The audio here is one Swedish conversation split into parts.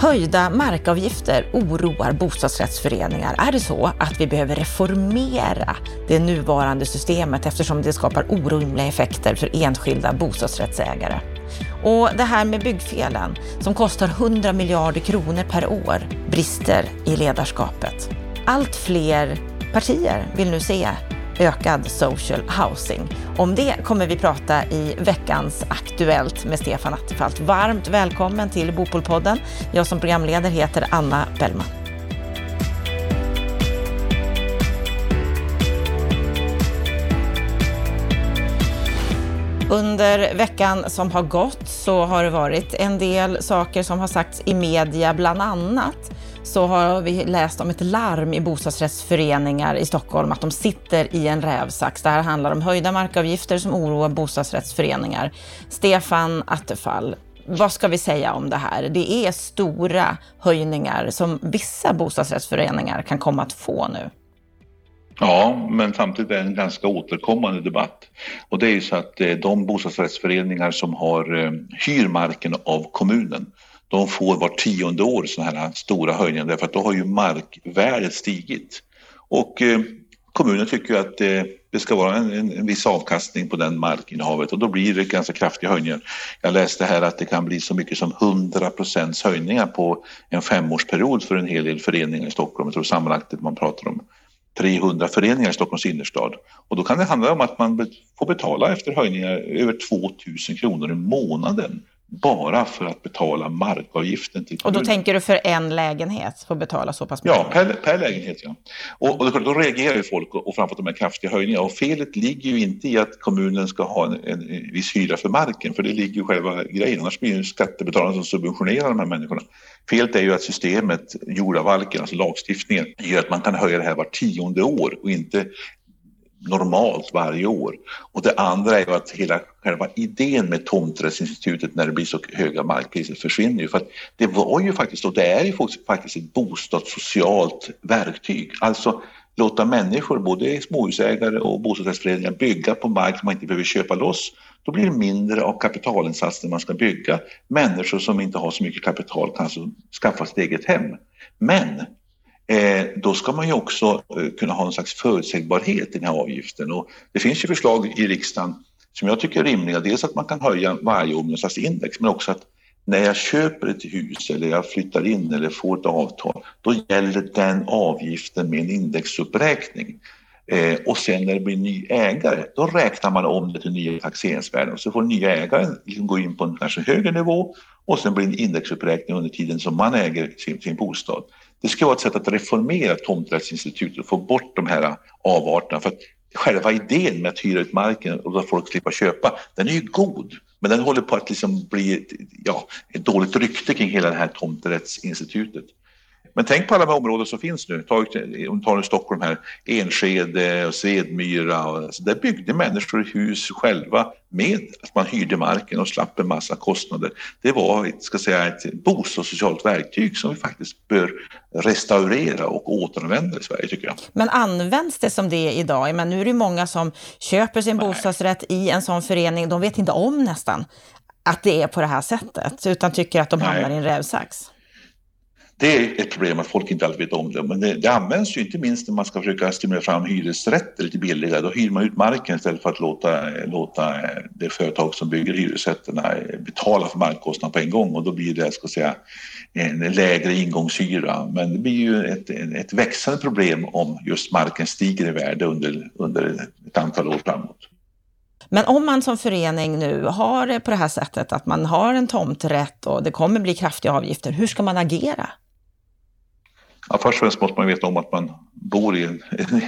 Höjda markavgifter oroar bostadsrättsföreningar. Är det så att vi behöver reformera det nuvarande systemet eftersom det skapar orimliga effekter för enskilda bostadsrättsägare? Och det här med byggfelen som kostar 100 miljarder kronor per år, brister i ledarskapet. Allt fler partier vill nu se ökad social housing. Om det kommer vi prata i veckans Aktuellt med Stefan Attefall. Varmt välkommen till Bopolpodden. Jag som programledare heter Anna Bellman. Under veckan som har gått så har det varit en del saker som har sagts i media, bland annat så har vi läst om ett larm i bostadsrättsföreningar i Stockholm att de sitter i en rävsax. Det här handlar om höjda markavgifter som oroar bostadsrättsföreningar. Stefan Attefall, vad ska vi säga om det här? Det är stora höjningar som vissa bostadsrättsföreningar kan komma att få nu. Ja, men samtidigt är det en ganska återkommande debatt. Och det är ju så att eh, de bostadsrättsföreningar som har eh, hyr marken av kommunen de får var tionde år sådana här stora höjningar därför att då har ju markvärdet stigit. Och eh, kommunen tycker att eh, det ska vara en, en, en, viss avkastning på den markinnehavet och då blir det ganska kraftiga höjningar. Jag läste här att det kan bli så mycket som 100 procents höjningar på en femårsperiod för en hel del föreningar i Stockholm. Jag tror sammanlagt att man pratar om 300 föreningar i Stockholms innerstad. Och då kan det handla om att man får betala efter höjningar över 2000 kronor i månaden bara för att betala markavgiften till kommunen. Och då tänker du för en lägenhet får betala så pass mycket? Ja, per, per lägenhet ja. Och, och då reagerar ju folk och, och framför de här kraftiga höjningarna. Och felet ligger ju inte i att kommunen ska ha en, en, en viss hyra för marken, för det ligger ju själva grejen. Annars blir det skattebetalarna som subventionerar de här människorna. Felet är ju att systemet, jordavalken, alltså lagstiftningen, gör att man kan höja det här var tionde år och inte normalt varje år. Och det andra är ju att hela själva idén med tomträttsinstitutet när det blir så höga markpriser försvinner ju. För att det var ju faktiskt, och det är ju faktiskt ett bostadssocialt verktyg. Alltså låta människor, både småhusägare och bostadsrättsföreningar, bygga på mark som man inte behöver köpa loss. Då blir det mindre av kapitalinsats när man ska bygga. Människor som inte har så mycket kapital kan alltså skaffa sitt eget hem. Men Eh, då ska man ju också eh, kunna ha en slags förutsägbarhet i den här avgiften. Och det finns ju förslag i riksdagen som jag tycker är rimliga. Dels att man kan höja varje år med en slags index, men också att när jag köper ett hus eller jag flyttar in eller får ett avtal, då gäller den avgiften med en indexuppräkning. Eh, och sen när det blir ny ägare, då räknar man om det till nya taxeringsvärden. Så får nya ägaren liksom gå in på en kanske högre nivå och sen blir det en indexuppräkning under tiden som man äger sin, sin bostad. Det ska vara ett sätt att reformera tomträttsinstitutet och få bort de här avarterna. För att själva idén med att hyra ut marken och låta folk slippa köpa, den är ju god. Men den håller på att liksom bli ja, ett dåligt rykte kring hela det här tomträttsinstitutet. Men tänk på alla de områden som finns nu. Ta, om tar nu Stockholm här, Enskede och Svedmyra. Och, alltså, där byggde människor hus själva med att man hyrde marken och slapp en massa kostnader. Det var ska säga, ett bostadssocialt verktyg som vi faktiskt bör restaurera och återanvända i Sverige tycker jag. Men används det som det idag? Men nu är det många som köper sin Nej. bostadsrätt i en sån förening. De vet inte om nästan att det är på det här sättet utan tycker att de hamnar i en rävsax. Det är ett problem att folk inte alltid vet om det, men det, det, används ju inte minst när man ska försöka stimulera fram hyresrätter lite billigare. Då hyr man ut marken istället för att låta, låta eh, det företag som bygger hyresrätterna eh, betala för markkostnaden på en gång och då blir det ska säga, en lägre ingångshyra. Men det blir ju ett, ett växande problem om just marken stiger i värde under, under ett antal år framåt. Men om man som förening nu har det på det här sättet att man har en tomträtt och det kommer bli kraftiga avgifter, hur ska man agera? Ja, först och främst måste man veta om att man bor i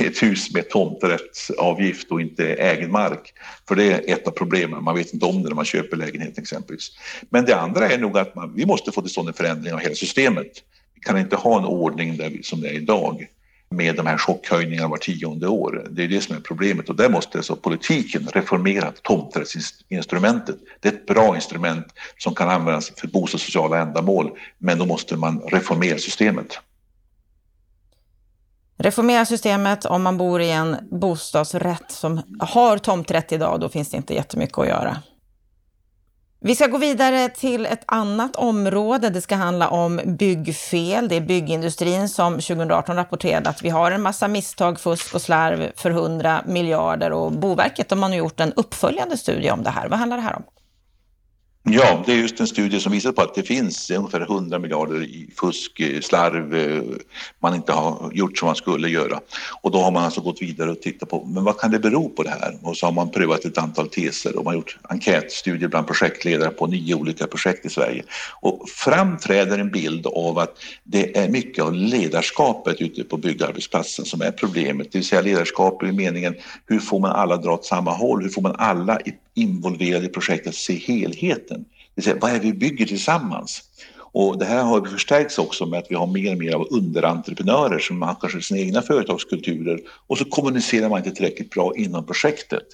ett hus med tomträttsavgift och inte egen mark. För det är ett av problemen, man vet inte om det när man köper lägenhet exempelvis. Men det andra är nog att man, vi måste få till stånd en förändring av hela systemet. Vi kan inte ha en ordning där vi, som det är idag med de här chockhöjningarna var tionde år. Det är det som är problemet och där måste alltså politiken reformera tomträttsinstrumentet. Det är ett bra instrument som kan användas för bostadssociala ändamål men då måste man reformera systemet. Reformera systemet om man bor i en bostadsrätt som har tomträtt idag, då finns det inte jättemycket att göra. Vi ska gå vidare till ett annat område. Det ska handla om byggfel. Det är byggindustrin som 2018 rapporterade att vi har en massa misstag, fusk och slarv för 100 miljarder och Boverket de har nu gjort en uppföljande studie om det här. Vad handlar det här om? Ja, det är just en studie som visar på att det finns ungefär 100 miljarder i fusk, eh, slarv, eh, man inte har gjort som man skulle göra. Och då har man alltså gått vidare och tittat på, men vad kan det bero på det här? Och så har man prövat ett antal teser och man har gjort enkätstudier bland projektledare på nio olika projekt i Sverige. Och framträder en bild av att det är mycket av ledarskapet ute på byggarbetsplatsen som är problemet, det vill säga ledarskap i meningen hur får man alla dra åt samma håll? Hur får man alla involverade i projektet att se helheten? Det vill säga, vad är det vi bygger tillsammans? Och det här har förstärkts också med att vi har mer och mer av underentreprenörer som har kanske sina egna företagskulturer och så kommunicerar man inte tillräckligt bra inom projektet.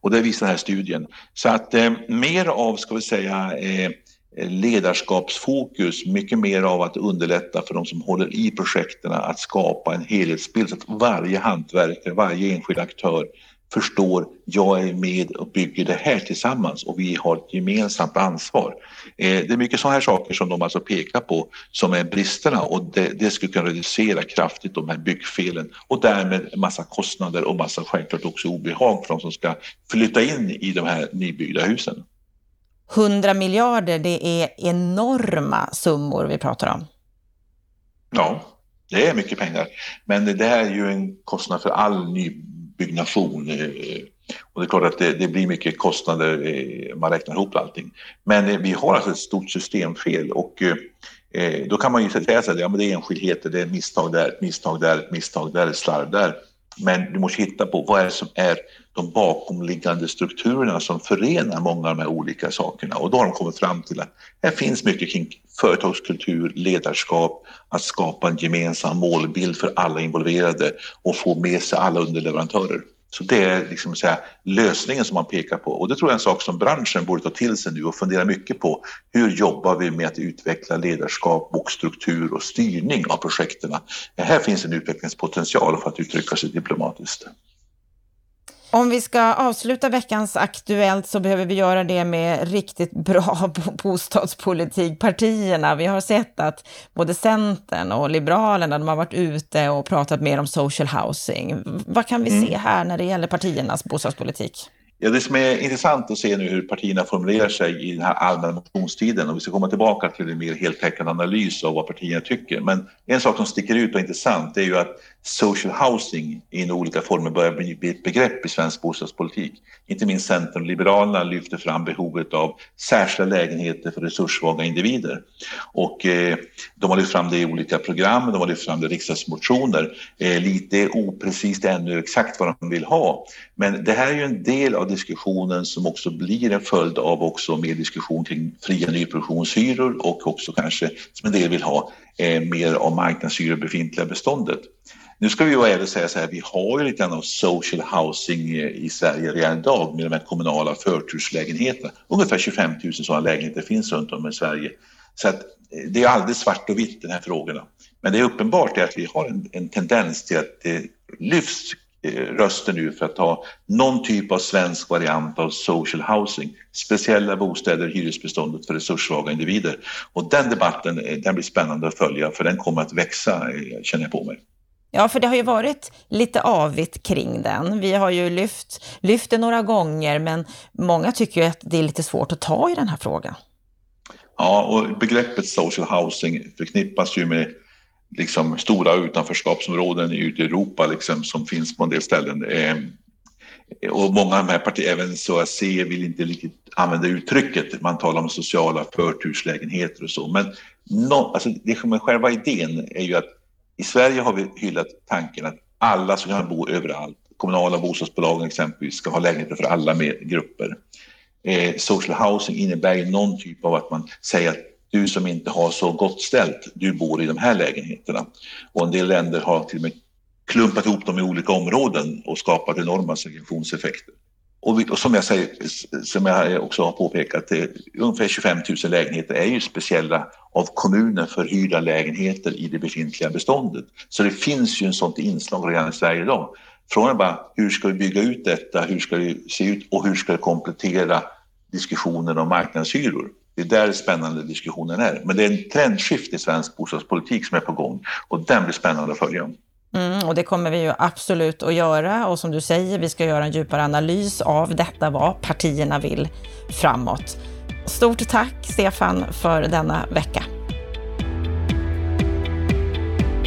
Och det visar den här studien. Så att eh, mer av, ska vi säga, eh, ledarskapsfokus, mycket mer av att underlätta för de som håller i projekten att skapa en helhetsbild så att varje hantverkare, varje enskild aktör förstår jag är med och bygger det här tillsammans och vi har ett gemensamt ansvar. Eh, det är mycket sådana här saker som de alltså pekar på som är bristerna och det, det skulle kunna reducera kraftigt de här byggfelen och därmed massa kostnader och massa självklart också obehag för de som ska flytta in i de här nybyggda husen. 100 miljarder, det är enorma summor vi pratar om. Ja, det är mycket pengar. Men det här är ju en kostnad för all ny byggnation. Eh, och det är klart att det, det blir mycket kostnader, eh, man räknar ihop allting. Men eh, vi har alltså ett stort systemfel och då kan man ju säga att ja, men det är enskildheter, det är misstag där, ett misstag där, ett misstag där, ett slarv där. Men du måste hitta på vad är det som är de bakomliggande strukturerna som förenar många av de här olika sakerna. Och då har de kommit fram till att här finns mycket kring företagskultur, ledarskap, att skapa en gemensam målbild för alla involverade och få med sig alla underleverantörer. Så det är liksom så här, lösningen som man pekar på och det tror jag är en sak som branschen borde ta till sig nu och fundera mycket på. Hur jobbar vi med att utveckla ledarskap och struktur och styrning av projekten? Här finns en utvecklingspotential för att uttrycka sig diplomatiskt. Om vi ska avsluta veckans Aktuellt så behöver vi göra det med riktigt bra bostadspolitik. Partierna, vi har sett att både Centern och Liberalerna, de har varit ute och pratat mer om social housing. Vad kan vi mm. se här när det gäller partiernas bostadspolitik? Ja, det som är intressant att se nu hur partierna formulerar sig i den här allmänna motionstiden och vi ska komma tillbaka till en mer heltäckande analys av vad partierna tycker. Men en sak som sticker ut och är intressant är ju att social housing i olika former börjar bli ett begrepp i svensk bostadspolitik. Inte minst Centern och Liberalerna lyfter fram behovet av särskilda lägenheter för resurssvaga individer. Och eh, de har lyft fram det i olika program, de har lyft fram det i riksdagsmotioner. Eh, lite oprecist ännu exakt vad de vill ha. Men det här är ju en del av diskussionen som också blir en följd av också mer diskussion kring fria nyproduktionshyror och också kanske, som en del vill ha, eh, mer av marknadshyror befintliga beståndet. Nu ska vi vara ärliga och säga så här, vi har ju lite grann av social housing i Sverige redan idag med de här kommunala förturslägenheterna. Ungefär 25 000 sådana lägenheter finns runt om i Sverige. Så att eh, det är aldrig svart och vitt, de här frågorna. Men det är uppenbart att vi har en, en tendens till att det lyfts eh, röster nu för att ha någon typ av svensk variant av social housing. Speciella bostäder, hyresbeståndet för resurssvaga individer. Och den debatten eh, den blir spännande att följa för den kommer att växa, känner jag på mig. Ja, för det har ju varit lite avigt kring den. Vi har ju lyft, lyft det några gånger, men många tycker ju att det är lite svårt att ta i den här frågan. Ja, och begreppet social housing förknippas ju med liksom stora utanförskapsområden ute i Europa liksom, som finns på en del ställen. Eh, och många av de här partierna, även SOAC, vill inte riktigt använda uttrycket. Man talar om sociala förturslägenheter och så. Men no, alltså, det själva idén är ju att i Sverige har vi hyllat tanken att alla ska kunna bo överallt, kommunala bostadsbolagen exempelvis, ska ha lägenheter för alla med grupper. Eh, social housing innebär ju någon typ av att man säger att du som inte har så gott ställt, du bor i de här lägenheterna. Och en del länder har till och med klumpat ihop dem i olika områden och skapat enorma segregationseffekter. Och, vi, och, som jag säger, som jag också har påpekat, eh, ungefär 25 000 lägenheter är ju speciella av kommunen förhyrda lägenheter i det befintliga beståndet. Så det finns ju en sånt inslag redan i Sverige idag. Frågan är bara hur ska vi bygga ut detta, hur ska det se ut och hur ska det komplettera diskussionen om marknadshyror. Det är där spännande diskussionen är. Men det är en trendskift i svensk bostadspolitik som är på gång och den blir spännande att följa. Mm, och det kommer vi ju absolut att göra. Och som du säger, vi ska göra en djupare analys av detta, vad partierna vill framåt. Stort tack Stefan för denna vecka.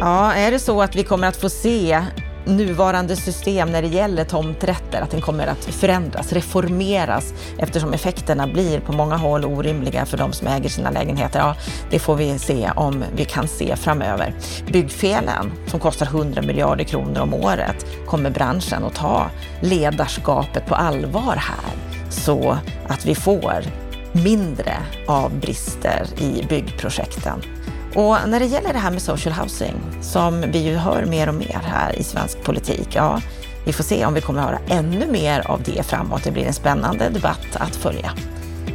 Ja, är det så att vi kommer att få se nuvarande system när det gäller tomträtter, att den kommer att förändras, reformeras eftersom effekterna blir på många håll orimliga för de som äger sina lägenheter. Ja, det får vi se om vi kan se framöver. Byggfelen som kostar 100 miljarder kronor om året kommer branschen att ta ledarskapet på allvar här så att vi får mindre av brister i byggprojekten. Och när det gäller det här med social housing, som vi ju hör mer och mer här i svensk politik, ja, vi får se om vi kommer att höra ännu mer av det framåt. Det blir en spännande debatt att följa.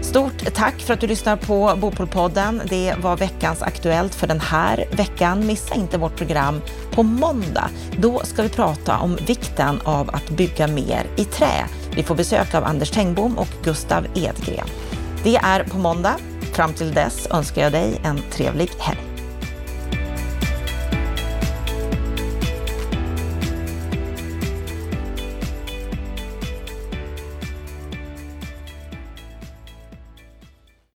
Stort tack för att du lyssnar på Bopolpodden. Det var veckans Aktuellt för den här veckan. Missa inte vårt program på måndag. Då ska vi prata om vikten av att bygga mer i trä. Vi får besök av Anders Tengbom och Gustav Edgren. Det är på måndag. Fram till dess önskar jag dig en trevlig helg.